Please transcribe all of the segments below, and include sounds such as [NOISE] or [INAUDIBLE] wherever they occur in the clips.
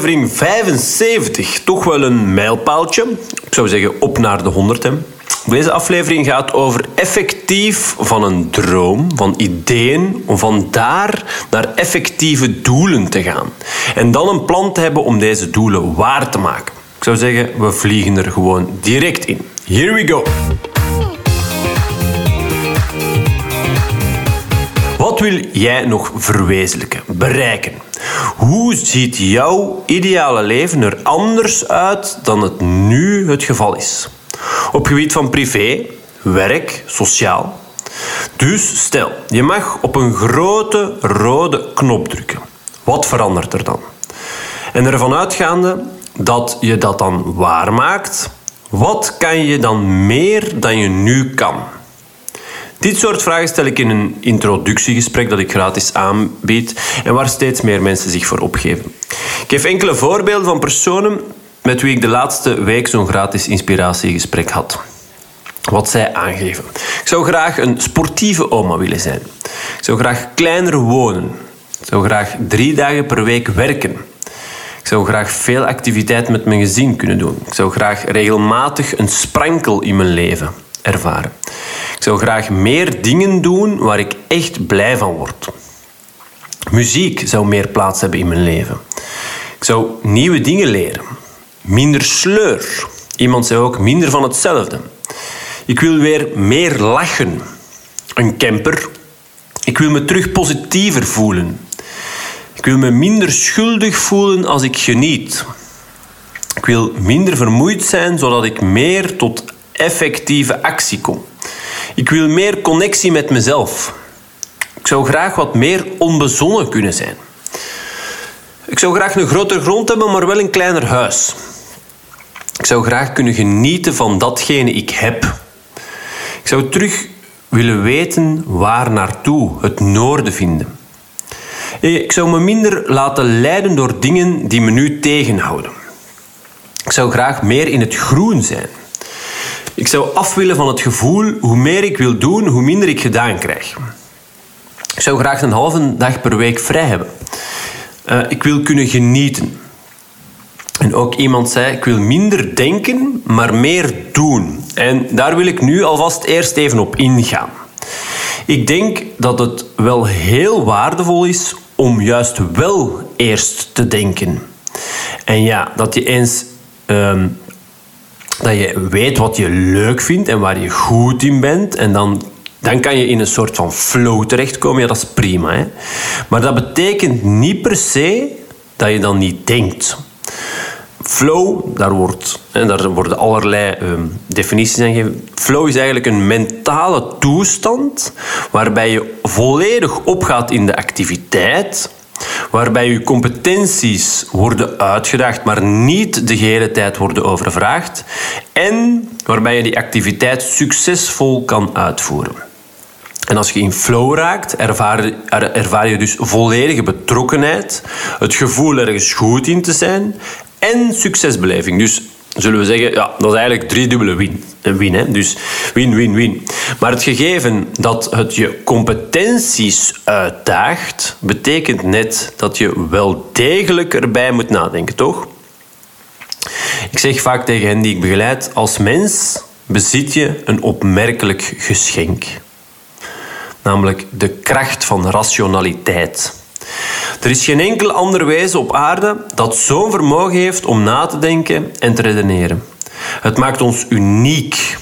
Aflevering 75. Toch wel een mijlpaaltje. Ik zou zeggen op naar de 100. Hè. Deze aflevering gaat over effectief van een droom, van ideeën, om van daar naar effectieve doelen te gaan. En dan een plan te hebben om deze doelen waar te maken. Ik zou zeggen, we vliegen er gewoon direct in. Here we go. Wat wil jij nog verwezenlijken, bereiken? Hoe ziet jouw ideale leven er anders uit dan het nu het geval is? Op gebied van privé, werk, sociaal. Dus stel, je mag op een grote rode knop drukken. Wat verandert er dan? En ervan uitgaande dat je dat dan waarmaakt, wat kan je dan meer dan je nu kan? Dit soort vragen stel ik in een introductiegesprek dat ik gratis aanbied en waar steeds meer mensen zich voor opgeven. Ik geef enkele voorbeelden van personen met wie ik de laatste week zo'n gratis inspiratiegesprek had. Wat zij aangeven. Ik zou graag een sportieve oma willen zijn. Ik zou graag kleiner wonen. Ik zou graag drie dagen per week werken. Ik zou graag veel activiteit met mijn gezin kunnen doen. Ik zou graag regelmatig een sprankel in mijn leven ervaren. Ik zou graag meer dingen doen waar ik echt blij van word. Muziek zou meer plaats hebben in mijn leven. Ik zou nieuwe dingen leren. Minder sleur. Iemand zei ook minder van hetzelfde. Ik wil weer meer lachen. Een camper. Ik wil me terug positiever voelen. Ik wil me minder schuldig voelen als ik geniet. Ik wil minder vermoeid zijn zodat ik meer tot effectieve actie kom. Ik wil meer connectie met mezelf. Ik zou graag wat meer onbezonnen kunnen zijn. Ik zou graag een groter grond hebben, maar wel een kleiner huis. Ik zou graag kunnen genieten van datgene ik heb. Ik zou terug willen weten waar naartoe, het noorden vinden. Ik zou me minder laten leiden door dingen die me nu tegenhouden. Ik zou graag meer in het groen zijn. Ik zou af willen van het gevoel, hoe meer ik wil doen, hoe minder ik gedaan krijg. Ik zou graag een halve dag per week vrij hebben. Uh, ik wil kunnen genieten. En ook iemand zei, ik wil minder denken, maar meer doen. En daar wil ik nu alvast eerst even op ingaan. Ik denk dat het wel heel waardevol is om juist wel eerst te denken. En ja, dat je eens um, dat je weet wat je leuk vindt en waar je goed in bent. En dan, dan kan je in een soort van flow terechtkomen. Ja, dat is prima. Hè? Maar dat betekent niet per se dat je dan niet denkt. Flow, daar, wordt, en daar worden allerlei um, definities aan gegeven. Flow is eigenlijk een mentale toestand waarbij je volledig opgaat in de activiteit waarbij uw competenties worden uitgedaagd, maar niet de hele tijd worden overvraagd, en waarbij je die activiteit succesvol kan uitvoeren. En als je in flow raakt, ervaar, ervaar je dus volledige betrokkenheid, het gevoel ergens goed in te zijn en succesbeleving. Dus zullen we zeggen, ja, dat is eigenlijk driedubbele win. Een win, hè? Dus win, win, win. Maar het gegeven dat het je competenties uitdaagt, betekent net dat je wel degelijk erbij moet nadenken, toch? Ik zeg vaak tegen hen die ik begeleid, als mens bezit je een opmerkelijk geschenk. Namelijk de kracht van rationaliteit. Er is geen enkel ander wezen op aarde dat zo'n vermogen heeft om na te denken en te redeneren. Het maakt ons uniek.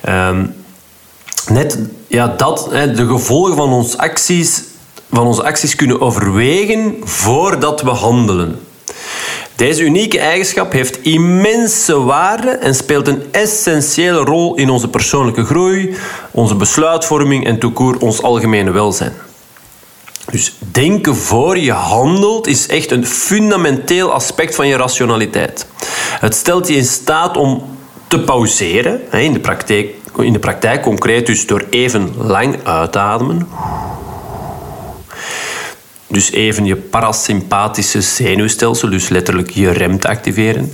Ehm, net ja, dat, de gevolgen van onze, acties, van onze acties kunnen overwegen voordat we handelen. Deze unieke eigenschap heeft immense waarde en speelt een essentiële rol in onze persoonlijke groei, onze besluitvorming en toekoor ons algemene welzijn. Dus denken voor je handelt is echt een fundamenteel aspect van je rationaliteit. Het stelt je in staat om te pauzeren, in de praktijk, in de praktijk concreet dus door even lang uit te ademen. Dus even je parasympathische zenuwstelsel, dus letterlijk je rem te activeren.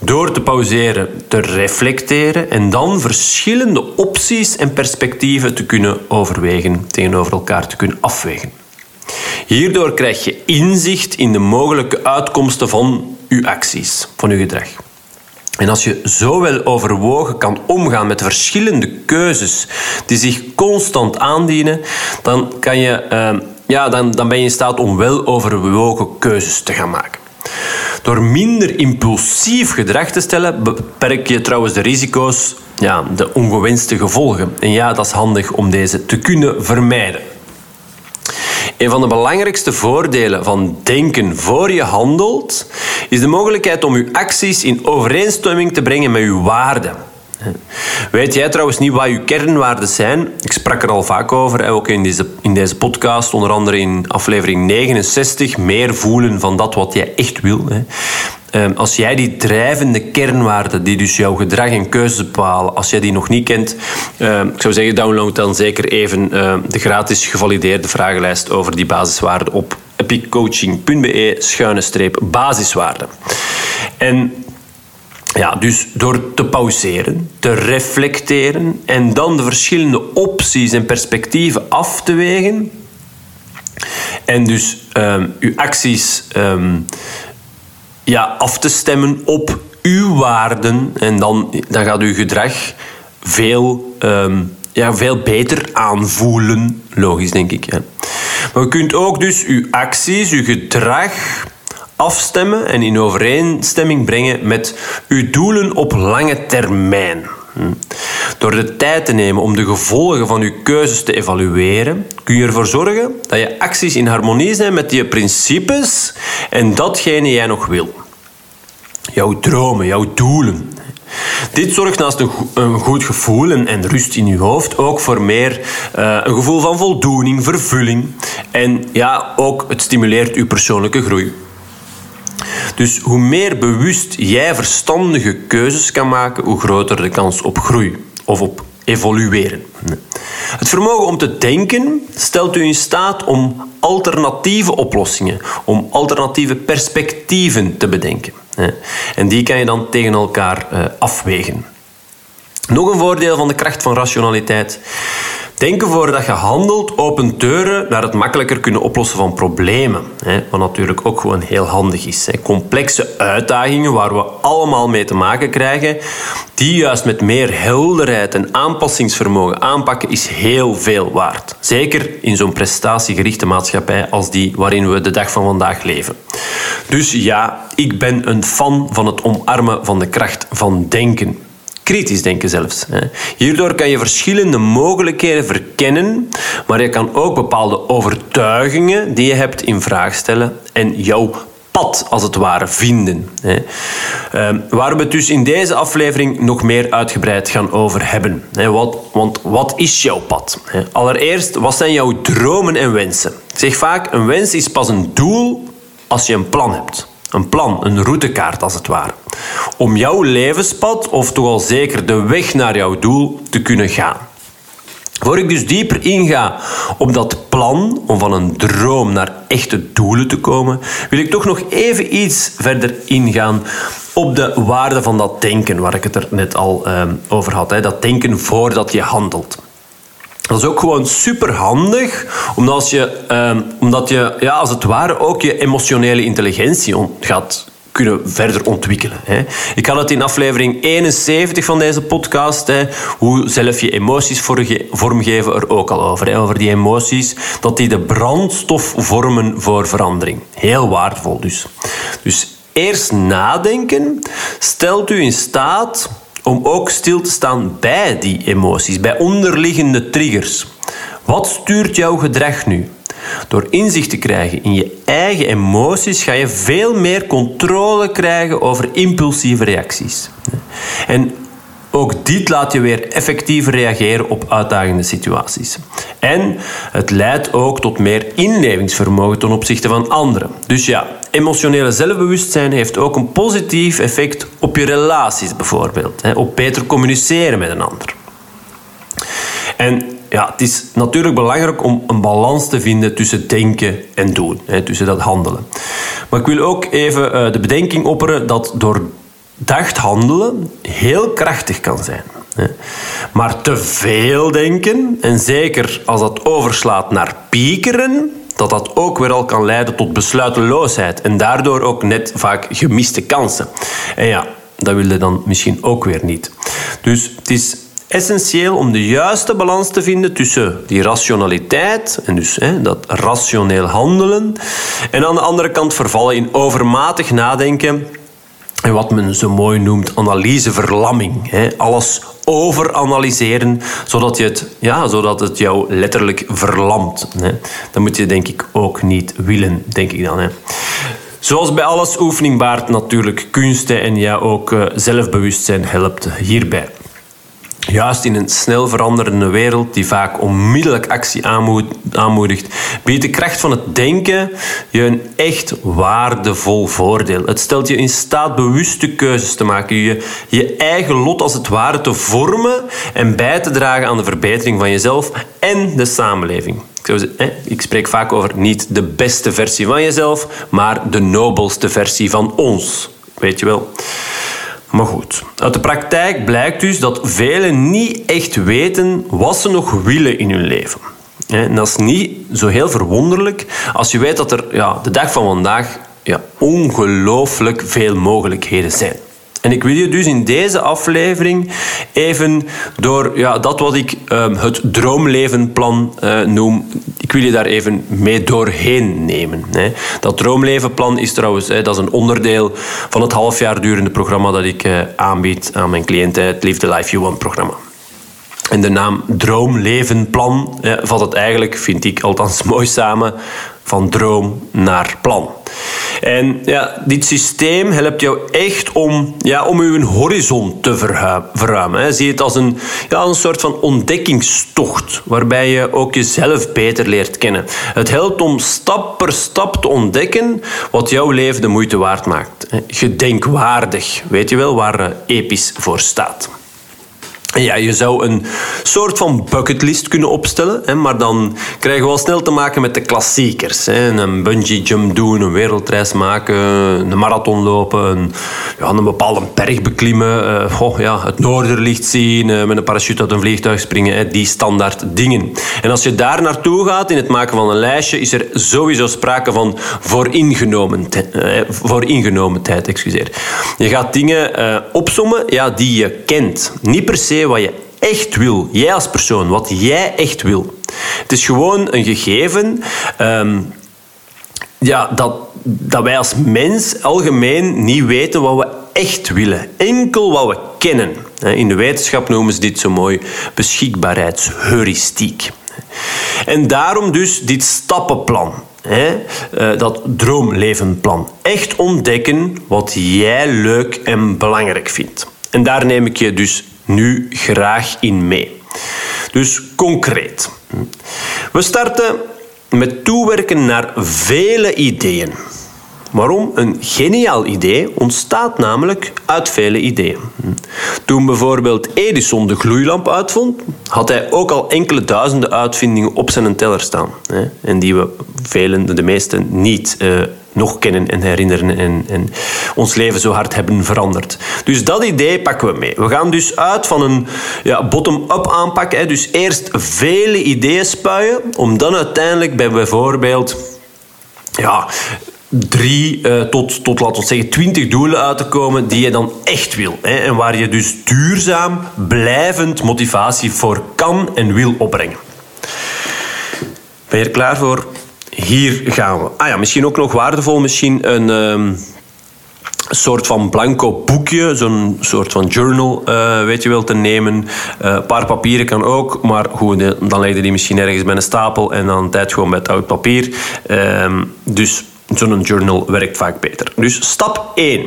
Door te pauzeren, te reflecteren en dan verschillende opties en perspectieven te kunnen overwegen, tegenover elkaar te kunnen afwegen. Hierdoor krijg je inzicht in de mogelijke uitkomsten van je acties, van je gedrag. En als je zo wel overwogen kan omgaan met verschillende keuzes die zich constant aandienen, dan, kan je, uh, ja, dan, dan ben je in staat om wel overwogen keuzes te gaan maken. Door minder impulsief gedrag te stellen, beperk je trouwens de risico's, ja, de ongewenste gevolgen. En ja, dat is handig om deze te kunnen vermijden. Een van de belangrijkste voordelen van denken voor je handelt, is de mogelijkheid om je acties in overeenstemming te brengen met je waarden. Weet jij trouwens niet wat je kernwaarden zijn? Ik sprak er al vaak over, ook in deze, in deze podcast, onder andere in aflevering 69, meer voelen van dat wat jij echt wil. Ehm, als jij die drijvende kernwaarden, die dus jouw gedrag en keuzes bepalen, als jij die nog niet kent, ehm, ik zou zeggen, download dan zeker even ehm, de gratis gevalideerde vragenlijst over die basiswaarden op epiccoaching.be schuine streep basiswaarden. En ja, dus door te pauzeren, te reflecteren en dan de verschillende opties en perspectieven af te wegen. En dus um, uw acties um, ja, af te stemmen op uw waarden. En dan, dan gaat uw gedrag veel, um, ja, veel beter aanvoelen. Logisch, denk ik. Maar u kunt ook dus uw acties, uw gedrag afstemmen en in overeenstemming brengen met uw doelen op lange termijn. Hm. Door de tijd te nemen om de gevolgen van uw keuzes te evalueren, kun je ervoor zorgen dat je acties in harmonie zijn met je principes en datgene jij nog wil. Jouw dromen, jouw doelen. Dit zorgt naast een goed gevoel en rust in je hoofd ook voor meer uh, een gevoel van voldoening, vervulling. En ja, ook het stimuleert uw persoonlijke groei. Dus hoe meer bewust jij verstandige keuzes kan maken, hoe groter de kans op groei of op evolueren. Het vermogen om te denken stelt u in staat om alternatieve oplossingen, om alternatieve perspectieven te bedenken. En die kan je dan tegen elkaar eh, afwegen. Nog een voordeel van de kracht van rationaliteit. Denken voordat je handelt opent deuren naar het makkelijker kunnen oplossen van problemen. Wat natuurlijk ook gewoon heel handig is. Complexe uitdagingen waar we allemaal mee te maken krijgen, die juist met meer helderheid en aanpassingsvermogen aanpakken, is heel veel waard. Zeker in zo'n prestatiegerichte maatschappij als die waarin we de dag van vandaag leven. Dus ja, ik ben een fan van het omarmen van de kracht van denken kritisch denken zelfs. Hierdoor kan je verschillende mogelijkheden verkennen, maar je kan ook bepaalde overtuigingen die je hebt in vraag stellen en jouw pad, als het ware, vinden. Ehm, waar we het dus in deze aflevering nog meer uitgebreid gaan over hebben. Want wat is jouw pad? Allereerst, wat zijn jouw dromen en wensen? Ik zeg vaak, een wens is pas een doel als je een plan hebt. Een plan, een routekaart als het ware. Om jouw levenspad, of toch al zeker de weg naar jouw doel, te kunnen gaan. Voor ik dus dieper inga op dat plan om van een droom naar echte doelen te komen, wil ik toch nog even iets verder ingaan op de waarde van dat denken, waar ik het er net al uh, over had. Hè. Dat denken voordat je handelt. Dat is ook gewoon super handig, omdat je, uh, omdat je ja, als het ware ook je emotionele intelligentie gaat kunnen verder ontwikkelen. Hè. Ik had het in aflevering 71 van deze podcast, hè, hoe zelf je emoties vormgeven, er ook al over. Hè, over die emoties, dat die de brandstof vormen voor verandering. Heel waardevol dus. Dus eerst nadenken stelt u in staat om ook stil te staan bij die emoties, bij onderliggende triggers. Wat stuurt jouw gedrag nu? Door inzicht te krijgen in je eigen emoties ga je veel meer controle krijgen over impulsieve reacties. En ook dit laat je weer effectiever reageren op uitdagende situaties. En het leidt ook tot meer inlevingsvermogen ten opzichte van anderen. Dus ja, emotionele zelfbewustzijn heeft ook een positief effect op je relaties bijvoorbeeld. Op beter communiceren met een ander. En ja, het is natuurlijk belangrijk om een balans te vinden tussen denken en doen, tussen dat handelen. Maar ik wil ook even uh, de bedenking opperen dat doordacht handelen heel krachtig kan zijn. Maar te veel denken, en zeker als dat overslaat naar piekeren, dat dat ook weer al kan leiden tot besluiteloosheid en daardoor ook net vaak gemiste kansen. En ja, dat wil je dan misschien ook weer niet. Dus het is essentieel om de juiste balans te vinden tussen die rationaliteit en dus hè, dat rationeel handelen en aan de andere kant vervallen in overmatig nadenken en wat men zo mooi noemt analyseverlamming. Hè. Alles overanalyseren, zodat, je het, ja, zodat het jou letterlijk verlamt. Hè. Dat moet je denk ik ook niet willen, denk ik dan. Hè. Zoals bij alles oefening baart natuurlijk kunsten en ja, ook uh, zelfbewustzijn helpt hierbij. Juist in een snel veranderende wereld die vaak onmiddellijk actie aanmoedigt, biedt de kracht van het denken je een echt waardevol voordeel. Het stelt je in staat bewuste keuzes te maken, je, je eigen lot als het ware te vormen en bij te dragen aan de verbetering van jezelf en de samenleving. Ik spreek vaak over niet de beste versie van jezelf, maar de nobelste versie van ons. Weet je wel. Maar goed, uit de praktijk blijkt dus dat velen niet echt weten wat ze nog willen in hun leven. En dat is niet zo heel verwonderlijk als je weet dat er ja, de dag van vandaag ja, ongelooflijk veel mogelijkheden zijn. En ik wil je dus in deze aflevering even door ja, dat wat ik uh, het droomlevenplan uh, noem, ik wil je daar even mee doorheen nemen. Hè. Dat droomlevenplan is trouwens hè, dat is een onderdeel van het half jaar durende programma dat ik uh, aanbied aan mijn cliënten, het Live the Life You Want programma. En de naam Droomlevenplan ja, vat het eigenlijk, vind ik althans [LAUGHS] mooi samen, van droom naar plan. En ja, dit systeem helpt jou echt om, ja, om je horizon te verruimen. Zie het als een, ja, een soort van ontdekkingstocht, waarbij je ook jezelf beter leert kennen. Het helpt om stap per stap te ontdekken wat jouw leven de moeite waard maakt. Gedenkwaardig, weet je wel waar eh, episch voor staat. Ja, je zou een soort van bucketlist kunnen opstellen, hè, maar dan krijgen we al snel te maken met de klassiekers. Hè. Een bungee jump doen, een wereldreis maken, een marathon lopen, een, ja, een bepaalde berg beklimmen, oh, ja, het noorderlicht zien, uh, met een parachute uit een vliegtuig springen, hè, die standaard dingen. En als je daar naartoe gaat in het maken van een lijstje, is er sowieso sprake van vooringenomenheid. Uh, vooringenomenheid excuseer. Je gaat dingen opsommen ja, die je kent. Niet per se wat je echt wil. Jij als persoon, wat jij echt wil. Het is gewoon een gegeven um, ja, dat, dat wij als mens algemeen niet weten wat we echt willen. Enkel wat we kennen. In de wetenschap noemen ze dit zo mooi beschikbaarheidsheuristiek. En daarom dus dit stappenplan. Hè? Eh, dat droomlevenplan. Echt ontdekken wat jij leuk en belangrijk vindt. En daar neem ik je dus nu graag in mee. Dus concreet. We starten met toewerken naar vele ideeën. Waarom? Een geniaal idee ontstaat namelijk uit vele ideeën. Toen bijvoorbeeld Edison de gloeilamp uitvond, had hij ook al enkele duizenden uitvindingen op zijn teller staan. En die we velen, de meesten, niet eh, nog kennen en herinneren en, en, ons leven zo hard hebben veranderd. Dus dat idee pakken we mee. We gaan dus uit van een ja, bottom-up aanpak. Hè. Dus eerst vele ideeën spuien, om dan uiteindelijk bij bijvoorbeeld ja, drie uh, tot, tot, laten we zeggen, twintig doelen uit te komen die je dan echt wil. Hè, en waar je dus duurzaam, blijvend motivatie voor kan en wil opbrengen. Ben je er klaar voor? Hier gaan we. Ah ja, misschien ook nog waardevol, misschien een... Um, soort van blanco boekje, zo'n soort van journal, uh, weet je wel, te nemen. Uh, een paar papieren kan ook, maar goed, dan leg je die misschien ergens bij een stapel en dan tijd gewoon met oud papier. Uh, dus zo'n journal werkt vaak beter. Dus stap 1.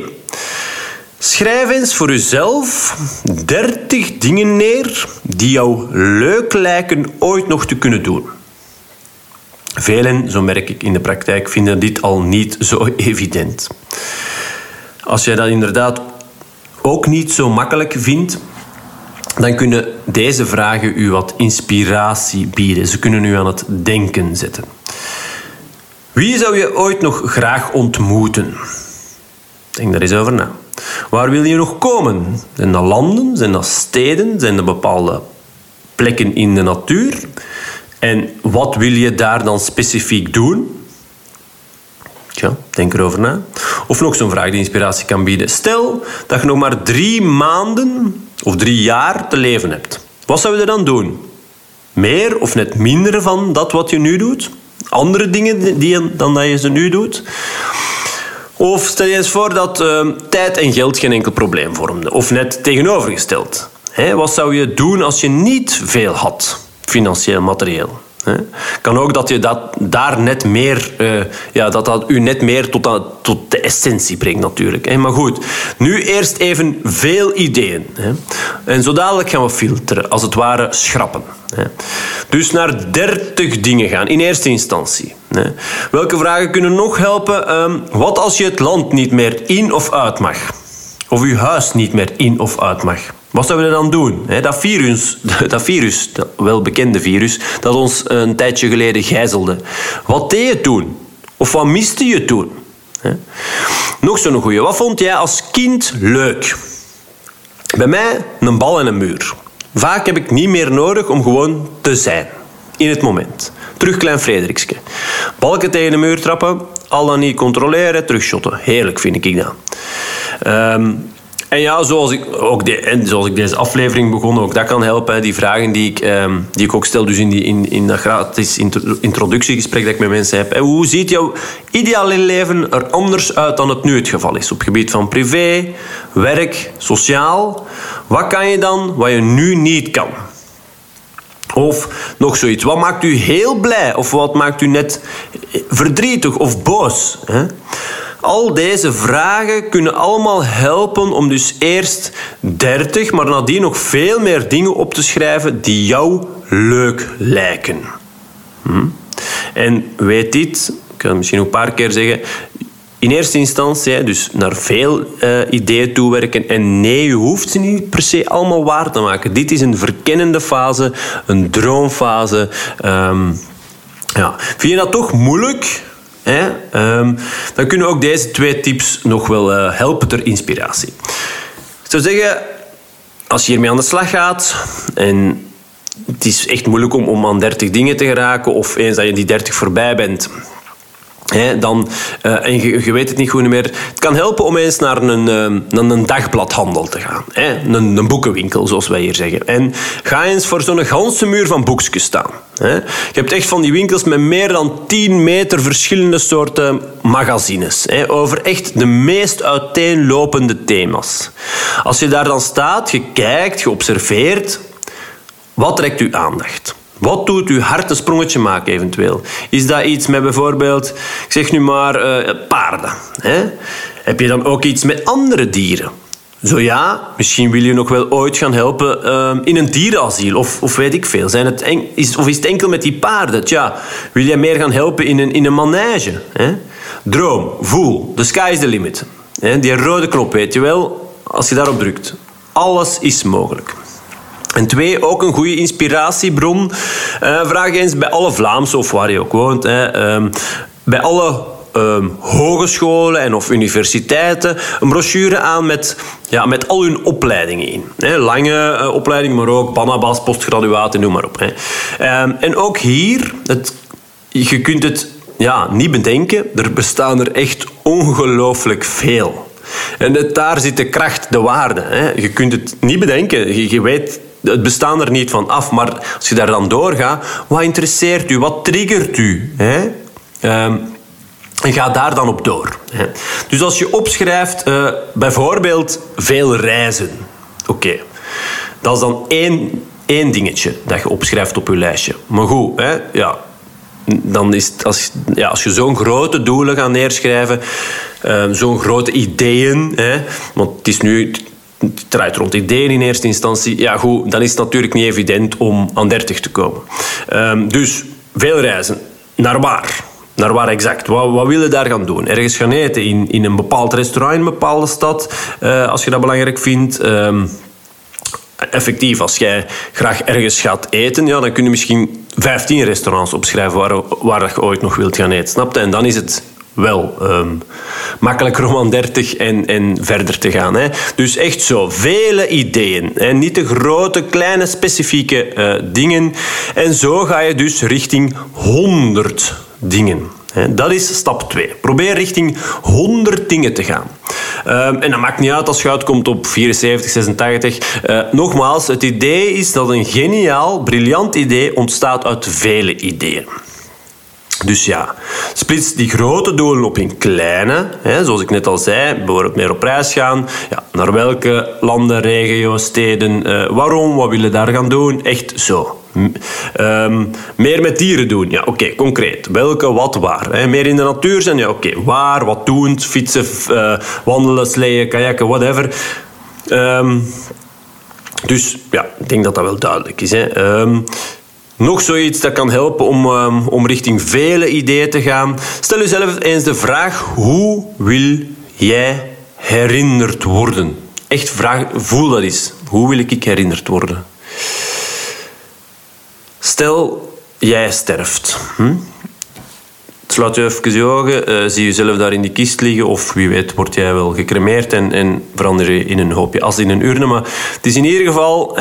Schrijf eens voor jezelf 30 dingen neer die jou leuk lijken ooit nog te kunnen doen. Velen, zo merk ik in de praktijk, vinden dit al niet zo evident. Als jij dat inderdaad ook niet zo makkelijk vindt, dan kunnen deze vragen u wat inspiratie bieden. Ze kunnen u aan het denken zetten. Wie zou je ooit nog graag ontmoeten? Denk daar eens over na. Waar wil je nog komen? Zijn dat landen? Zijn dat steden? Zijn dat bepaalde plekken in de natuur? En wat wil je daar dan specifiek doen? Tja, denk erover na. Of nog zo'n vraag die inspiratie kan bieden. Stel dat je nog maar drie maanden of drie jaar te leven hebt. Wat zou je dan doen? Meer of net minder van dat wat je nu doet? Andere dingen die dan dat je ze nu doet? Of stel je eens voor dat uh, tijd en geld geen enkel probleem vormden. Of net tegenovergesteld. Wat zou je doen als je niet veel had, financieel, materieel? Kan ook dat je dat daar net meer, uh, ja, dat dat u net meer tot, dat, tot de essentie brengt natuurlijk. Maar goed, nu eerst even veel ideeën. En zo dadelijk gaan we filteren, als het ware schrappen. Dus naar 30 dingen gaan, in eerste instantie. Welke vragen kunnen nog helpen? Ehm, wat als je het land niet meer in of uit mag? Of uw huis niet meer in of uit mag? Wat zouden we dan doen? [LAUGHS] Dat virus, dat virus, dat welbekende virus, dat ons een tijdje geleden gijzelde. Wat deed je toen? Of wat miste je toen? Nog zo'n goeie. Wat vond jij als kind leuk? Bij mij een bal en een muur. Vaak heb ik niet meer nodig om gewoon te zijn. In het moment. Terug klein Frederikske. Balken tegen de muur trappen, al dan niet controleren, terugshotten. Heerlijk vind ik dat. Um, en ja, zoals ik, ook de, en zoals ik deze aflevering begon, ook dat kan helpen. Die vragen die ik, ehm, die ik ook stel dus in, die, in, in dat gratis introductiegesprek dat ik met mensen heb. En hoe ziet jouw ideale leven er anders uit dan het nu het geval is? Op het gebied van privé, werk, sociaal. Wat kan je dan wat je nu niet kan? Of nog zoiets. Wat maakt u heel blij? Of wat maakt u net verdrietig of boos? Hè? Al deze vragen kunnen allemaal helpen om dus eerst 30, maar nadien nog veel meer dingen op te schrijven die jou leuk lijken. Hm? En weet dit, ik kan het misschien een paar keer zeggen, in eerste instantie, dus naar veel uh, ideeën toewerken. En nee, je hoeft ze niet per se allemaal waar te maken. Dit is een verkennende fase, een droomfase. Um, ja. Vind je dat toch moeilijk? Um, dan kunnen ook deze twee tips nog wel uh, helpen ter inspiratie. Ik zou zeggen, als je hiermee aan de slag gaat en het is echt moeilijk om, om aan 30 dingen te geraken, of eens dat je die 30 voorbij bent, dan, uh, en je, je, weet het niet goed meer. Het kan helpen om eens naar een, uh, een dagbladhandel te gaan. Een, een, boekenwinkel, zoals wij hier zeggen. En ga eens voor zo'n ganse muur van boekjes staan. Je hebt echt van die winkels met meer dan 10 meter verschillende soorten magazines. Over echt de meest uiteenlopende thema's. Als je daar dan staat, je kijkt, je observeert, wat trekt uw aandacht? Wat doet uw hart een sprongetje maken eventueel? Is dat iets met bijvoorbeeld, ik zeg nu maar, uh, paarden? Hè? Heb je dan ook iets met andere dieren? Zo ja, misschien wil je nog wel ooit gaan helpen uh, in een dierenasiel of, of weet ik veel. Zijn het is, of is het enkel met die paarden? Tja, wil je meer gaan helpen in een, in een manege? Hè? Droom, voel, the sky is the limit. Hè? Die rode knop weet je wel, als je daarop drukt. Alles is mogelijk. En twee, ook een goede inspiratiebron. Uh, vraag eens bij alle Vlaamse of waar je ook woont. Hè, uh, bij alle uh, hogescholen en of universiteiten een brochure aan met, ja, met al hun opleidingen in. Hè, lange uh, opleidingen, maar ook Banabas, postgraduaten, noem maar op. Hè. Ehm, en ook hier, het, je kunt het ja, niet bedenken, er bestaan er echt ongelooflijk veel. En daar zit de kracht, de waarde. Hè. Je kunt het niet bedenken. Je, je weet het bestaan er niet van af. Maar als je daar dan doorgaat, wat interesseert u? Wat triggert u? Hè? Ehm, en ga daar dan op door. Hè? Dus als je opschrijft, uh, bijvoorbeeld veel reizen. Oké, dat is dan één, één dingetje dat je opschrijft op je lijstje. Maar goed, hè? Ja, dan is als, ja, als je zo'n grote doelen gaat neerschrijven, uh, zo'n grote ideeën, hè, want het is nu draait rond ideeën in eerste instantie. Ja, goed, dan is het natuurlijk niet evident om aan 30 te komen. Um, dus veel reizen. Naar waar? Naar waar exact? Wat, wat wil je daar gaan doen? Ergens gaan eten in, in een bepaald restaurant in een bepaalde stad, uh, als je dat belangrijk vindt. Um, effectief, als jij graag ergens gaat eten, ja, dan kun je misschien 15 restaurants opschrijven waar, waar je ooit nog wilt gaan eten. Snap je? En dan is het wel um, makkelijk roman 30 en, en verder te gaan. Hè. Dus echt zo, vele ideeën. Hè. Niet de grote, kleine, specifieke uh, dingen. En zo ga je dus richting 100 dingen. Dat is stap 2. Probeer richting 100 dingen te gaan. Um, en dat maakt niet uit als je uitkomt op 74, 86. Uh, nogmaals, het idee is dat een geniaal, briljant idee ontstaat uit vele ideeën. Dus ja, splits die grote doelen op in kleine. Hè, zoals ik net al zei, bijvoorbeeld meer op reis gaan. Ja, naar welke landen, regio's, steden, uh, waarom, wat willen daar gaan doen? Echt zo. Um, meer met dieren doen, ja, oké, concreet. Welke, wat, waar. Hè. Meer in de natuur zijn, ja, oké, waar, wat doen, fietsen, uh, wandelen, sleeën, kajakken, whatever. Um, dus ja, ik denk dat dat wel duidelijk is. Hè. Um, nog zoiets dat kan helpen om, um, om richting vele ideeën te gaan. Stel jezelf eens de vraag: hoe wil jij herinnerd worden? Echt vraag, voel dat eens. Hoe wil ik herinnerd worden? Stel, jij sterft. Hm? Sluit je even je ogen, uh, zie jezelf daar in die kist liggen, of wie weet word jij wel gecremeerd en, en verander je in een hoopje as in een urne. Maar het is in ieder geval,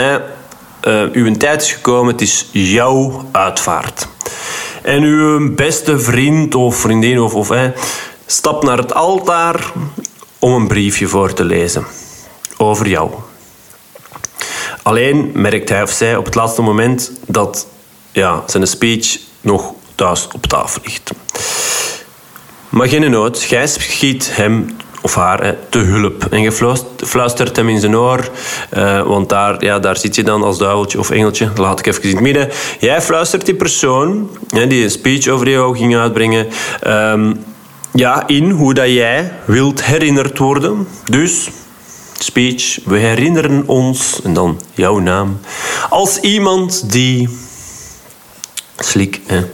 uh, uw tijd is gekomen, het is jouw uitvaart. En uw beste vriend of vriendin of, of stapt naar het altaar om een briefje voor te lezen over jou. Alleen merkt hij of zij op het laatste moment dat ja, zijn speech nog thuis op tafel ligt. Maar geen nood, gij schiet hem of haar te hulp. En je fluistert hem in zijn oor, uh, want daar, ja, daar zit je dan als duiveltje of engeltje, laat ik even in het midden. Jij fluistert die persoon die een speech over jou ging uitbrengen, um, ja, in hoe dat jij wilt herinnerd worden. Dus speech, we herinneren ons, en dan jouw naam, als iemand die. Slik, hè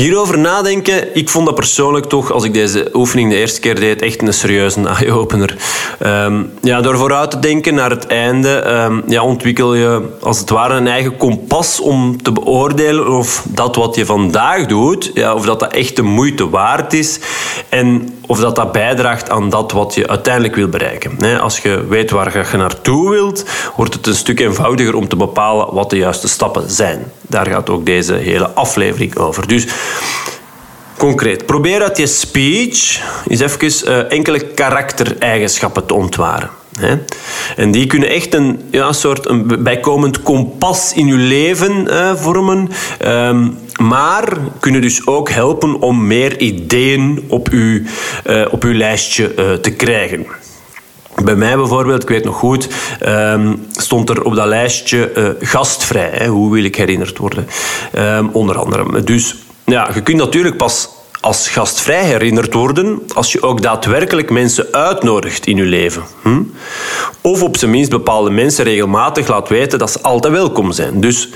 Hierover nadenken, ik vond dat persoonlijk toch, als ik deze oefening de eerste keer deed, echt een serieuze [LAUGHS] eye-opener. Um, ja, door vooruit te denken naar het einde, um, ja, ontwikkel je als het ware een eigen kompas om te beoordelen of dat wat je vandaag doet, ja, of dat dat echt de moeite waard is en of dat dat bijdraagt aan dat wat je uiteindelijk wil bereiken. Als je weet waar je naartoe wilt, wordt het een stuk eenvoudiger om te bepalen wat de juiste stappen zijn. Daar gaat ook deze hele aflevering over. Dus concreet, probeer uit je speech eens even uh, enkele karaktereigenschappen te ontwaren. En die kunnen echt een ja, soort een bijkomend kompas in je leven uh, vormen. Um, maar kunnen dus ook helpen om meer ideeën op uw, uh, op uw lijstje uh, te krijgen. Bij mij bijvoorbeeld, ik weet nog goed, um, stond er op dat lijstje uh, gastvrij. Hè, hoe wil ik herinnerd worden? Um, onder andere. Dus ja, je kunt natuurlijk pas als gastvrij herinnerd worden als je ook daadwerkelijk mensen uitnodigt in je leven. Hm? Of op zijn minst bepaalde mensen regelmatig laat weten dat ze altijd welkom zijn. Dus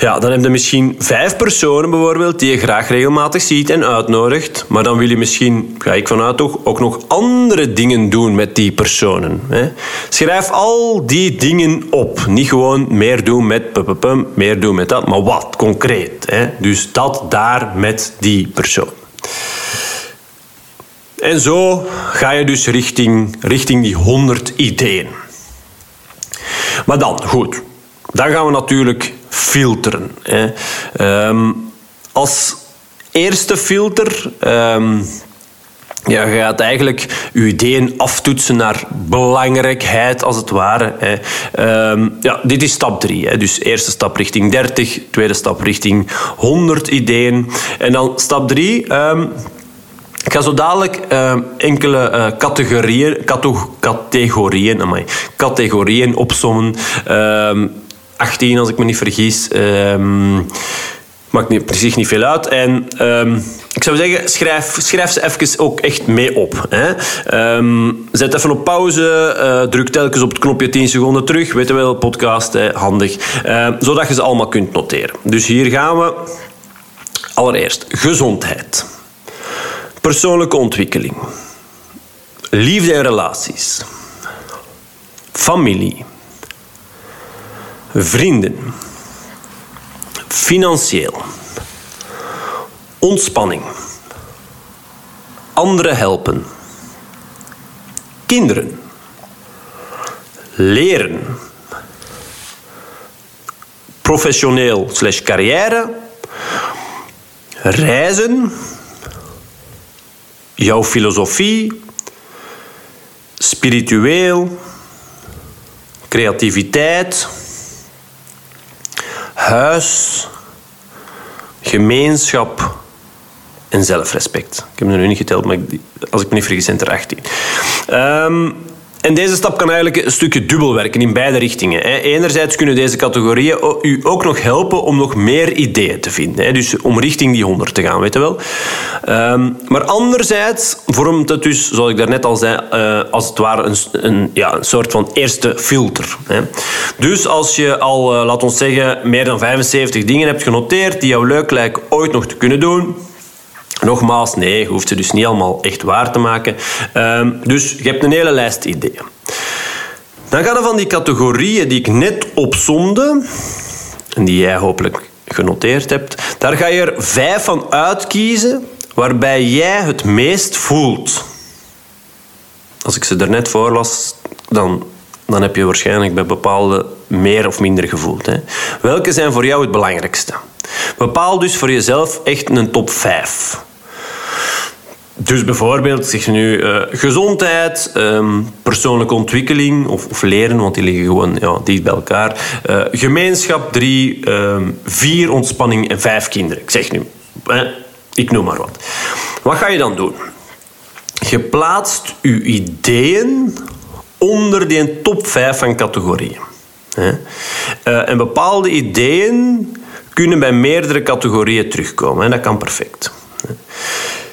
ja, dan heb je misschien vijf personen bijvoorbeeld die je graag regelmatig ziet en uitnodigt. Maar dan wil je misschien, ga ik vanuit toch, ook nog andere dingen doen met die personen. Hè? Schrijf al die dingen op. Niet gewoon meer doen met pum, meer doen met dat, maar wat concreet. Hè? Dus dat daar met die persoon. En zo ga je dus richting, richting die 100 ideeën. Maar dan, goed, dan gaan we natuurlijk filteren. Hè. Um, als eerste filter. Um, ja, je gaat eigenlijk je ideeën aftoetsen naar belangrijkheid, als het ware. Hè. Um, ja, dit is stap 3. Dus eerste stap richting 30, tweede stap richting 100 ideeën. En dan stap 3. Um, ik ga zo dadelijk enkele uh, categorieën, categorieën, amai, categorieën opzommen. Uh, 18, als ik me niet vergis. Um, maakt niet, precies niet veel uit. En um, ik zou zeggen, schrijf, schrijf ze even ook echt mee op. Hè. Um, zet even op pauze, uh, druk telkens op het knopje 10 seconden terug. Weet je wel, podcast, hè, handig. Zodat je ze allemaal kunt noteren. Dus hier gaan we. Allereerst, gezondheid. Persoonlijke ontwikkeling. Liefde en relaties. Familie vrienden, financieel, ontspanning, anderen helpen. Kinderen. Leren. Professioneel slash carrière. Reizen. Jouw filosofie. Spiritueel. Creativiteit. Huis. Gemeenschap en zelfrespect. Ik heb er nu niet geteld, maar als ik me niet vergis zijn er 18. Um, en deze stap kan eigenlijk een stukje dubbel werken in beide richtingen. Enerzijds kunnen deze categorieën u ook nog helpen om nog meer ideeën te vinden. Dus om richting die 100 te gaan, weet je wel. Ehm, maar anderzijds vormt het dus, zoals ik daarnet al zei, uh, als het ware een, een, ja, een soort van eerste filter. Dus als je al, uh, laat ons zeggen, meer dan 75 dingen hebt genoteerd die jou leuk lijken ooit nog te kunnen doen, Nogmaals, nee, je hoeft ze dus niet allemaal echt waar te maken. Ehm, dus je hebt een hele lijst ideeën. Dan gaan er van die categorieën die ik net opzomde, en die jij hopelijk genoteerd hebt, daar ga je er vijf van uitkiezen waarbij jij het meest voelt. Als ik ze er net voorlas, dan, dan heb je waarschijnlijk bij bepaalde meer of minder gevoeld. Hè. Welke zijn voor jou het belangrijkste? Bepaal dus voor jezelf echt een top 5. Dus bijvoorbeeld, zeg je nu, uh, gezondheid, um, persoonlijke ontwikkeling of, of, leren, want die liggen gewoon ja, dicht bij elkaar. Uh, gemeenschap, drie, um, vier, ontspanning en vijf kinderen. Ik zeg nu, eh, ik noem maar wat. Wat ga je dan doen? Je plaatst je ideeën onder die top 5 van categorieën. Uh, en bepaalde ideeën kunnen bij meerdere categorieën terugkomen. En dat kan perfect.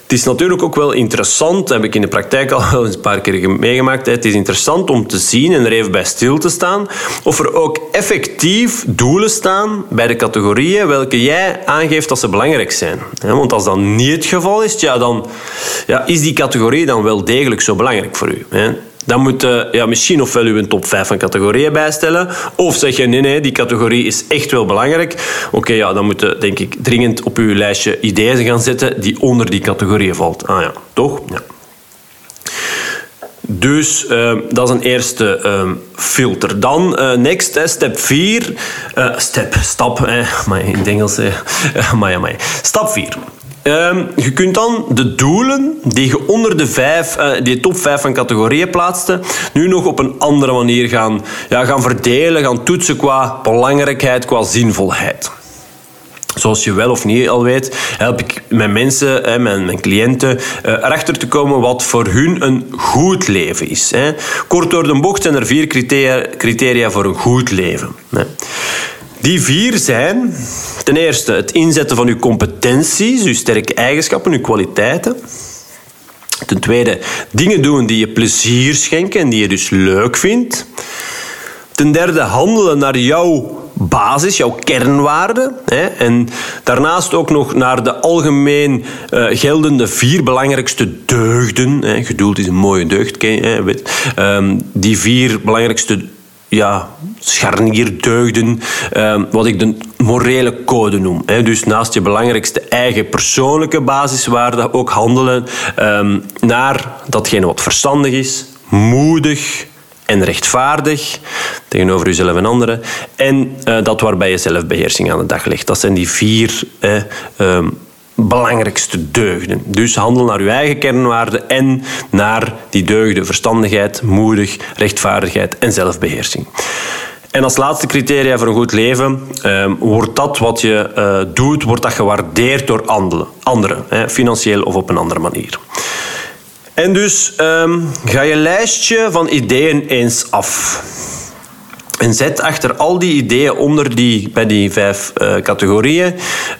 Het is natuurlijk ook wel interessant, heb ik in de praktijk al [LAUGHS] een paar keer meegemaakt. Het is interessant om te zien en er even bij stil te staan of er ook effectief doelen staan bij de categorieën welke jij aangeeft dat ze belangrijk zijn. Want als dat niet het geval is, ja, dan ja, is die categorie dan wel degelijk zo belangrijk voor u. Dan moet je ja, misschien ofwel uw top 5 van categorieën bijstellen. Of zeg je, nee, nee, die categorie is echt wel belangrijk. Oké, ja, dan moet je denk ik dringend op uw lijstje ideeën gaan zetten die onder die categorieën valt. Ah ja, toch? Ja. Dus uh, dat is een eerste uh, filter. Dan uh, next, step 4. step, stap, maar in het Engels. [LAUGHS] Stap 4. Ehm, je kunt dan de doelen die je onder de vijf, uh, die top 5 van categorieën plaatste, nu nog op een andere manier gaan, ja, gaan verdelen, gaan toetsen qua belangrijkheid, qua zinvolheid. Zoals je wel of niet al weet, help ik mijn mensen, mijn, mijn cliënten, eh, erachter te komen wat voor hun een goed leven is. Kort door de bocht zijn er vier criteria voor een goed leven. Die vier zijn ten eerste het inzetten van uw competenties, uw sterke eigenschappen, uw kwaliteiten. Ten tweede, dingen doen die je plezier schenken en die je dus leuk vindt. Ten derde, handelen naar jouw basis, jouw kernwaarden. En daarnaast ook nog naar de algemeen uh, geldende vier belangrijkste deugden. Geduld is een mooie deugd, ken je. Um, die vier belangrijkste ja, scharnierdeugden, uh, wat ik de morele code noem. Hè. Dus naast je belangrijkste eigen persoonlijke basiswaarden ook handelen um, naar datgene wat verstandig is, moedig en rechtvaardig tegenover jezelf en anderen. En uh, dat waarbij je zelfbeheersing aan de dag legt. Dat zijn die vier um, belangrijkste deugden. Dus handel naar uw eigen kernwaarden en naar die deugden verstandigheid, moedig, rechtvaardigheid en zelfbeheersing. En als laatste criteria voor een goed leven eh, wordt dat wat je uh, doet, wordt dat gewaardeerd door anderen, anderen financieel of op een andere manier. En dus um, ga je lijstje van ideeën eens af. En zet achter al die ideeën onder die, bij die vijf uh, categorieën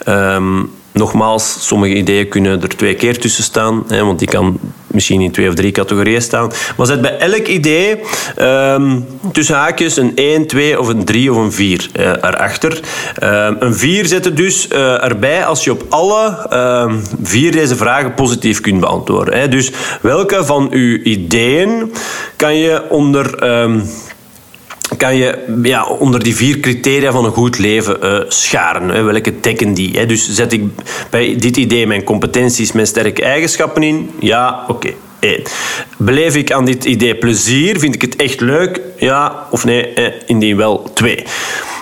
um, Nogmaals, sommige ideeën kunnen er twee keer tussen staan, hè, want die kan misschien in twee of drie categorieën staan. Maar zet bij elk idee um, tussen haakjes een 1, 2 of een 3 of een 4 uh, eh, erachter. Uh, een 4 zetten dus uh, erbij als je op alle ehm, vier deze vragen positief kunt beantwoorden. Hè. Dus welke van uw ideeën kan je onder... kan je ja, onder die vier criteria van een goed leven uh, scharen. Welke dekken die? Hè. Dus zet ik bij dit idee mijn competenties, mijn sterke eigenschappen in? Ja, oké. Okay. Beleef ik aan dit idee plezier? Vind ik het echt leuk? Ja of nee? Eh, indien wel, twee.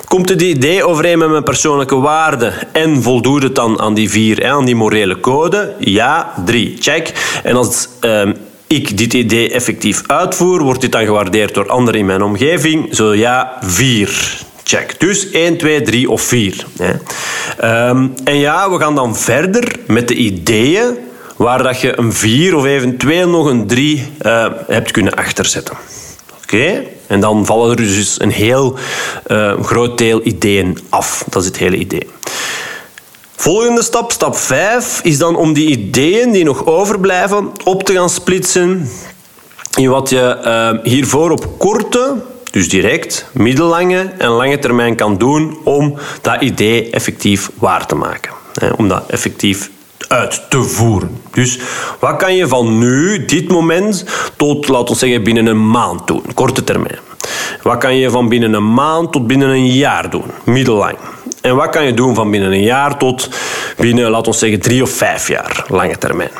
Komt het idee overeen met mijn persoonlijke waarden en voldoet het dan aan die vier, aan die morele code? Ja, drie. Check. En als ehm, ik dit idee effectief uitvoer, wordt dit dan gewaardeerd door anderen in mijn omgeving? Zo ja, vier. Check. Dus 1, 2, 3 of 4. Um, en ja, we gaan dan verder met de ideeën waar dat je een 4 of eventueel nog een 3 uh, hebt kunnen achterzetten. Oké? En dan vallen er dus een heel uh, groot deel ideeën af. Dat is het hele idee. Volgende stap, stap 5, is dan om die ideeën die nog overblijven op te gaan splitsen in wat je uh, hiervoor op korte, dus direct, middellange en lange termijn kan doen om dat idee effectief waar te maken. Hè, om dat effectief uit te voeren. Dus wat kan je van nu, dit moment, tot, laten we zeggen, binnen een maand doen, korte termijn? Wat kan je van binnen een maand tot binnen een jaar doen, middellang? En wat kan je doen van binnen een jaar tot binnen, laten we zeggen, drie of vijf jaar, lange termijn.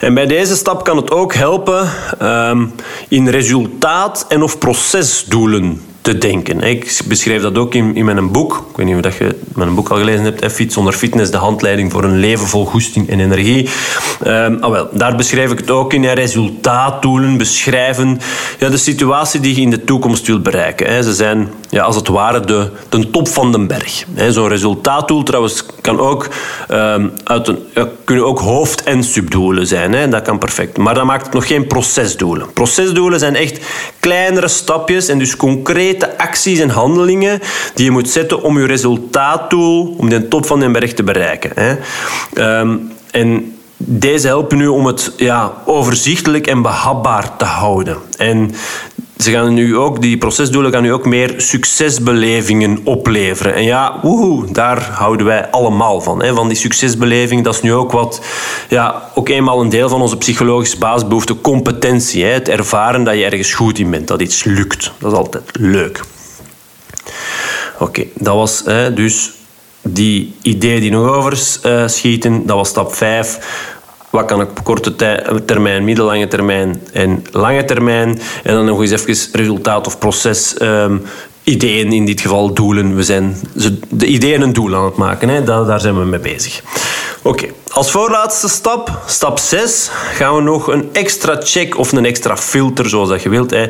En bij deze stap kan het ook helpen ehm, in resultaat- en of procesdoelen te denken. Ik beschrijf dat ook in, in mijn boek. Ik weet niet of je mijn boek al gelezen hebt. Fiets zonder fitness, de handleiding voor een leven vol goesting en energie. Um, ah wel, daar beschrijf ik het ook in. Resultaatdoelen beschrijven ja, de situatie die je in de toekomst wilt bereiken. Ze zijn ja, als het ware de, de top van de berg. Zo'n resultaatdoel trouwens kan ook, um, uit een, kunnen ook hoofd- en subdoelen zijn. Dat kan perfect. Maar dat maakt het nog geen procesdoelen. Procesdoelen zijn echt kleinere stapjes en dus concreet concrete acties en handelingen die je moet zetten om je resultaatdoel, om de top van de berg te bereiken. Hè. Ehm, en deze helpen nu om het ja, overzichtelijk en behapbaar te houden. En ze gaan nu ook, die procesdoelen gaan nu ook meer succesbelevingen opleveren. En ja, woehoe, daar houden wij allemaal van. Hè. Van die succesbeleving, dat is nu ook wat, ja, ook eenmaal een deel van onze psychologische basisbehoefte, competentie. Hè. Het ervaren dat je ergens goed in bent, dat iets lukt. Dat is altijd leuk. Oké, dat was hè, dus die ideeën die nog overschieten, uh, dat was stap 5 wat kan ik op korte termijn, middellange termijn en lange termijn. En dan nog eens even resultaat of proces. Um, ideeën, in dit geval doelen. We zijn de ideeën een doel aan het maken. Hè. Daar, zijn we mee bezig. Oké, als voorlaatste stap, stap 6, gaan we nog een extra check of een extra filter, zoals dat je wilt, hè,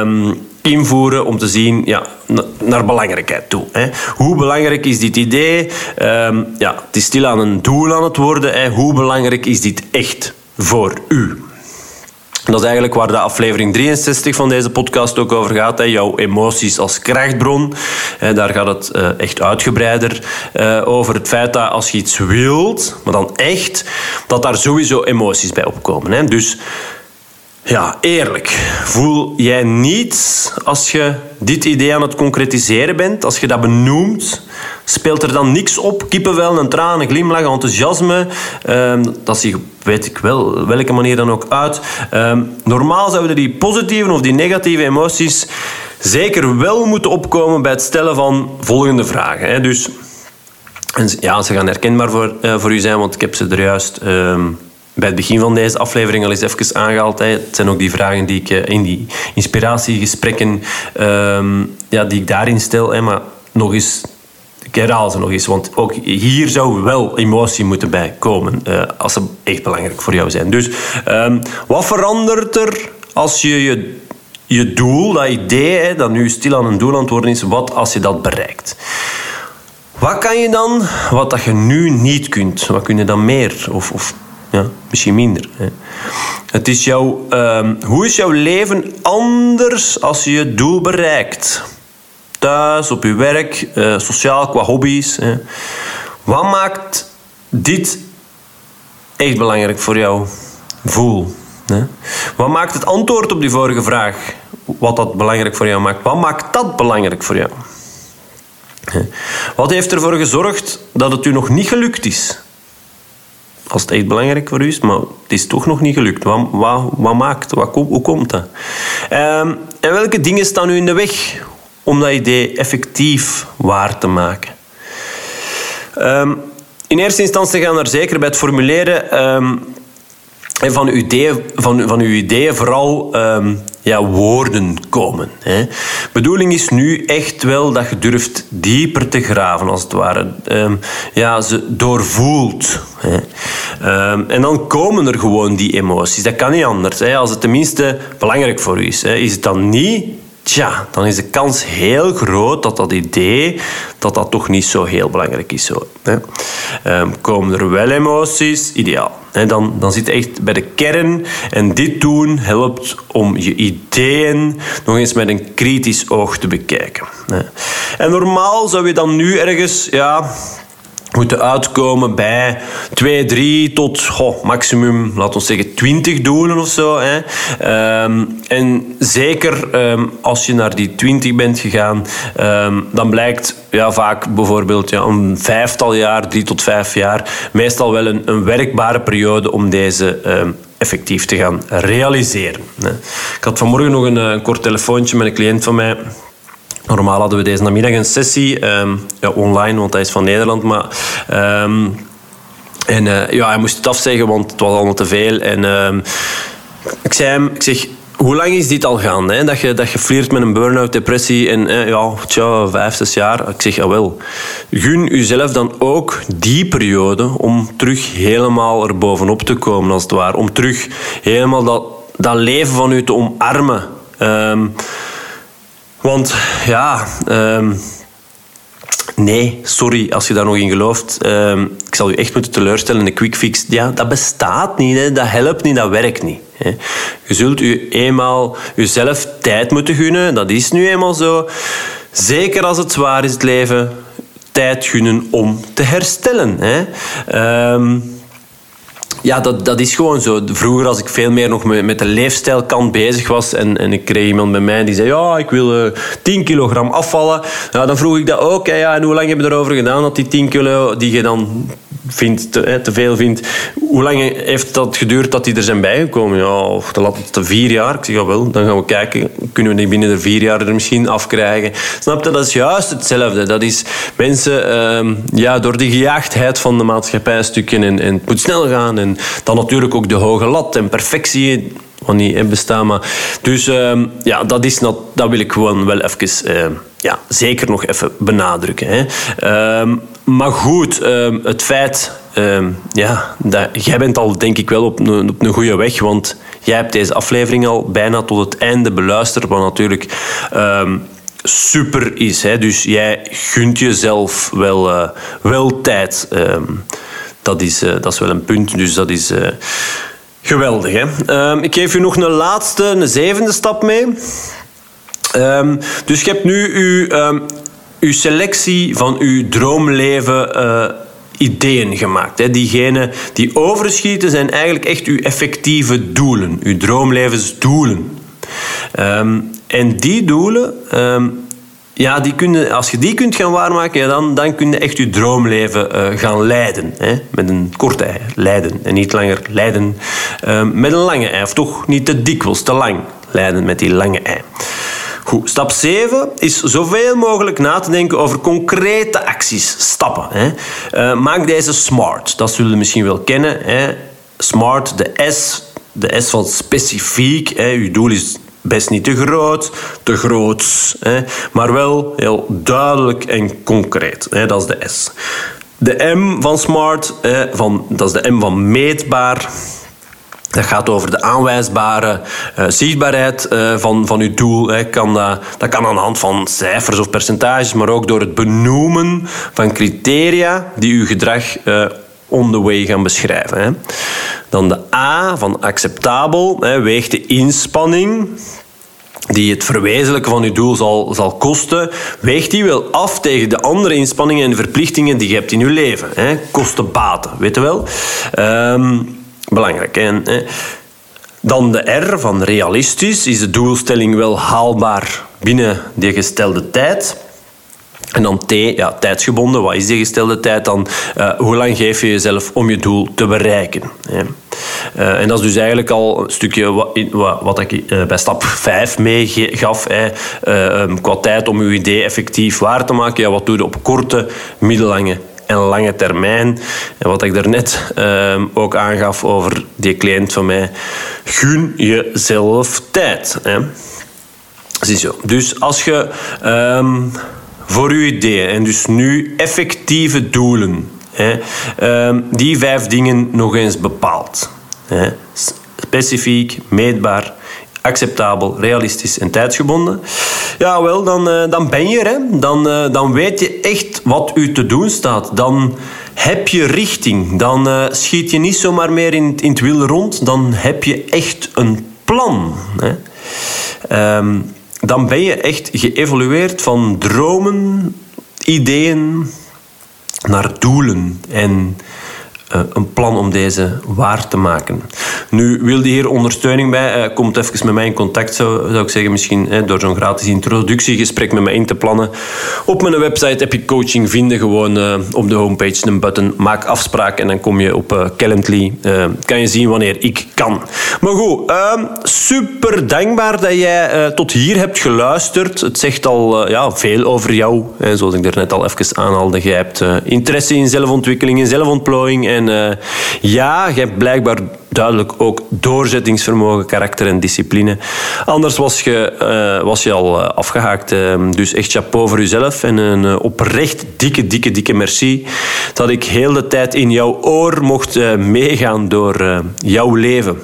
um, invoeren om te zien ja, naar belangrijkheid toe. Hè. Hoe belangrijk is dit idee? Um, ja, het is stilaan een doel aan het worden. Hè. Hoe belangrijk is dit echt voor u? Dat is eigenlijk waar de aflevering 63 van deze podcast ook over gaat. Hè. Jouw emoties als krachtbron. Daar gaat het eh, echt uitgebreider eh, over. Het feit dat als je iets wilt, maar dan echt, dat daar sowieso emoties bij opkomen. Dus ja, eerlijk. Voel jij niets als je dit idee aan het concretiseren bent? Als je dat benoemt, speelt er dan niks op? Kippenvel, een traan, een glimlach, enthousiasme. Ehm, dat zie weet ik wel, welke manier dan ook uit. Ehm, normaal zouden die positieve of die negatieve emoties zeker wel moeten opkomen bij het stellen van volgende vragen. Hè. Dus ja, ze gaan herkenbaar voor, uh, voor u zijn, want ik heb ze er juist... Ehm, bij het begin van deze aflevering al eens even aangehaald. Hè. Het zijn ook die vragen die ik eh, in die inspiratiegesprekken um, ja, die ik daarin stel. Hè. Maar nog eens, ik herhaal ze nog eens. Want ook hier zou wel emotie moeten bij komen. Uh, als ze echt belangrijk voor jou zijn. Dus um, wat verandert er als je je, je doel, dat idee, hè, dat nu stil aan een doel worden is, wat als je dat bereikt? Wat kan je dan, wat dat je nu niet kunt? Wat kun je dan meer? Of, of ja, misschien minder. Hè. Het is jouw, uh, hoe is jouw leven anders als je je doel bereikt? Thuis, op je werk, uh, sociaal, qua hobby's. Hè. Wat maakt dit echt belangrijk voor jou? Voel. Hè. Wat maakt het antwoord op die vorige vraag, wat dat belangrijk voor jou maakt, wat maakt dat belangrijk voor jou? Wat heeft ervoor gezorgd dat het u nog niet gelukt is? Als het echt belangrijk voor u is, maar het is toch nog niet gelukt. Wat, wat, maakt? Wat, hoe komt dat? Um, en welke dingen staan u in de weg om dat idee effectief waar te maken. Ehm, in eerste instantie gaan er zeker bij het formuleren um, van, uw ideeën, van, van uw ideeën vooral um, ja, woorden komen. Hè. Bedoeling is nu echt wel dat je durft dieper te graven, als het ware. Um, ja, ze doorvoelt. Hè. Um, en dan komen er gewoon die emoties. Dat kan niet anders. Hè. Als het tenminste belangrijk voor u is. Hè. Is het dan niet Tja, dan is de kans heel groot dat dat idee dat dat toch niet zo heel belangrijk is. Zo, hè. Komen er wel emoties? Ideaal. Dan, dan zit je echt bij de kern. En dit doen helpt om je ideeën nog eens met een kritisch oog te bekijken. En normaal zou je dan nu ergens... Ja, moeten uitkomen bij 2, 3 tot maximum, laten we zeggen, 20 doelen of zo. Hè. Um, en zeker um, als je naar die 20 bent gegaan, um, dan blijkt ja, vaak bijvoorbeeld ja, een vijftal jaar, drie tot vijf jaar, meestal wel een, een werkbare periode om deze effectief te gaan realiseren. Hè. Ik had vanmorgen nog een, een kort telefoontje met een cliënt van mij. Normaal hadden we deze namiddag een sessie, um, ja, online, want hij is van Nederland. Maar, um, en uh, ja, hij moest het afzeggen, want het was allemaal te veel. En um, ik zei hem, ik zeg, hoe lang is dit al gaan? Hè? Dat, je, dat je flirt met een burn-out, depressie en eh, ja, tja, vijf, zes jaar. Ik zeg, ja wel. Gun jezelf dan ook die periode om terug helemaal er bovenop te komen, als het ware. Om terug helemaal dat, dat leven van u te omarmen. Want ja, um, nee, sorry als je daar nog in gelooft. Um, ik zal je echt moeten teleurstellen. Een quick fix, ja, dat bestaat niet. Dat helpt niet, dat werkt niet. Hè. Je zult u eenmaal jezelf tijd moeten gunnen. Dat is nu eenmaal zo. Zeker als het zwaar is, het leven. Tijd gunnen om te herstellen. Hè. Um, ja, dat, dat is gewoon zo. Vroeger, als ik veel meer nog met, de leefstijlkant bezig was en, en ik kreeg iemand bij mij die zei: Ja, ik wil uh, 10 kilogram afvallen. Ja, dan vroeg ik dat ook. Ja, en hoe lang heb je erover gedaan dat die 10 kilo die je dan vindt, te, veel vindt. Hoe lang heeft dat geduurd dat die er zijn bijgekomen? Ja, de laat het vier jaar. Ik zeg, wel, dan gaan we kijken. Kunnen we die binnen de vier jaar er misschien afkrijgen? Snap je? Dat is juist hetzelfde. Dat is mensen, uh, ja, door de gejaagdheid van de maatschappij stukken en, en het moet snel gaan. En dan natuurlijk ook de hoge lat en perfectie wat niet bestaan. Maar, dus uh, ja, dat, is not, dat wil ik gewoon wel even... Uh, ja, zeker nog even benadrukken. Hè. Maar goed, um, het feit... Um, ja, dat, jij bent al denk ik wel op een, op een goede weg, want jij hebt deze aflevering al bijna tot het einde beluisterd, wat natuurlijk super is. Hè. Dus jij gunt jezelf wel, uh, wel tijd. dat, is, uh, dat is wel een punt, dus dat is... Uh, geweldig, hè? ik geef u nog een laatste, een zevende stap mee. Dus je hebt nu uw, uw selectie van uw droomleven uh, ideeën gemaakt. Hè. Diegenen die overschieten zijn eigenlijk echt uw effectieve doelen, uw droomlevensdoelen. Um, en die doelen, ja, die kunnen, als je die kunt gaan waarmaken, ja, dan, dan kun je echt je droomleven uh, gaan leiden. Hè? Met een korte ei, leiden. En niet langer leiden met een lange ei. Of toch niet te dikwijls, te lang leiden met die lange ei. Goed, stap 7 is zoveel mogelijk na te denken over concrete acties, stappen. Hè. Uh, maak deze smart. Dat zullen we misschien wel kennen. Hè. Smart, de S, de S van specifiek. Hè. Uw doel is best niet te groot, te groot, hè, maar wel heel duidelijk en concreet. Hè. Dat is de S. De M van smart, van, dat is de M van meetbaar. Dat gaat over de aanwijsbare uh, zichtbaarheid uh, van, van uw doel. Hè. Kan dat, dat kan aan de hand van cijfers of percentages, maar ook door het benoemen van criteria die uw gedrag uh, on the way gaan beschrijven. Hè. Dan de A van acceptabel, hè, weegt de inspanning die het verwezenlijken van uw doel zal, zal kosten, weegt die wel af tegen de andere inspanningen en verplichtingen die je hebt in je leven. Hè. Kosten baten, weet je wel. Um, belangrijk. En, dan de R van realistisch. Is de doelstelling wel haalbaar binnen die gestelde tijd? En dan T, ja, tijdsgebonden. Wat is die gestelde tijd dan? Uh, hoe lang geef je jezelf om je doel te bereiken? Uh, en dat is dus eigenlijk al een stukje wat, wat, wat ik uh, bij stap 5 meegaf. Um, qua tijd om uw idee effectief waar te maken. Ja, wat doe je op korte, middellange en lange termijn. En wat ik daarnet uh, ook aangaf over die cliënt van mij. Gun jezelf tijd. Hè. Ziezo. Dus als je um, voor je ideeën en dus nu effectieve doelen, hè, um, die vijf dingen nog eens bepaalt. Hè. Specifiek, meetbaar, acceptabel, realistisch en tijdsgebonden. Ja, wel, dan, uh, dan ben je er. Hè. Dan, uh, dan weet je echt wat u te doen staat. Dan heb je richting. Dan uh, schiet je niet zomaar meer in, in het wiel rond. Dan heb je echt een plan. Hè. Um, dan ben je echt geëvolueerd van dromen, ideeën naar doelen. En een plan om deze waar te maken. Nu, wil je hier ondersteuning bij? Uh, komt even met mij in contact, zou, zou ik zeggen. Misschien uh, door zo'n gratis introductiegesprek met mij in te plannen. Op mijn website heb je coaching vinden. Gewoon op de homepage een button. Maak afspraak en dan kom je op Calendly. kan je zien wanneer ik kan. Maar goed, ehm, super dankbaar dat jij tot hier hebt geluisterd. Het zegt al ja, veel over jou. zoals ik er net al even aanhaalde. Jij hebt interesse in zelfontwikkeling, in zelfontplooiing en uh, ja, je hebt blijkbaar duidelijk ook doorzettingsvermogen, karakter en discipline. Anders was je, uh, was je al uh, afgehaakt. dus echt chapeau voor jezelf en een oprecht dikke, dikke, dikke merci dat ik heel de tijd in jouw oor mocht meegaan door jouw leven.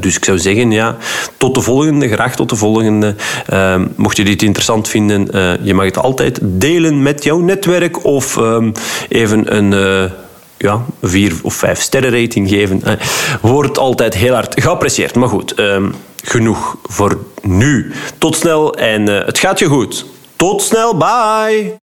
Dus ik zou zeggen, ja, tot de volgende, graag tot de volgende. Uh, mocht je dit interessant vinden, je mag het altijd delen met jouw netwerk of um, even een ja, vier of vijf sterren rating geven, eh, wordt altijd heel hard geapprecieerd. Maar goed, eh, genoeg voor nu. Tot snel en uh, het gaat je goed. Tot snel, bye!